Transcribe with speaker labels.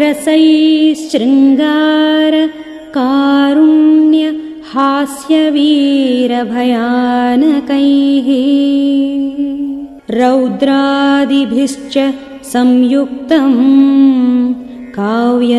Speaker 1: रसैः हास्यवीरभयानकैः रौद्रादिभिश्च संयुक्तम् काव्यमेतदगायताम्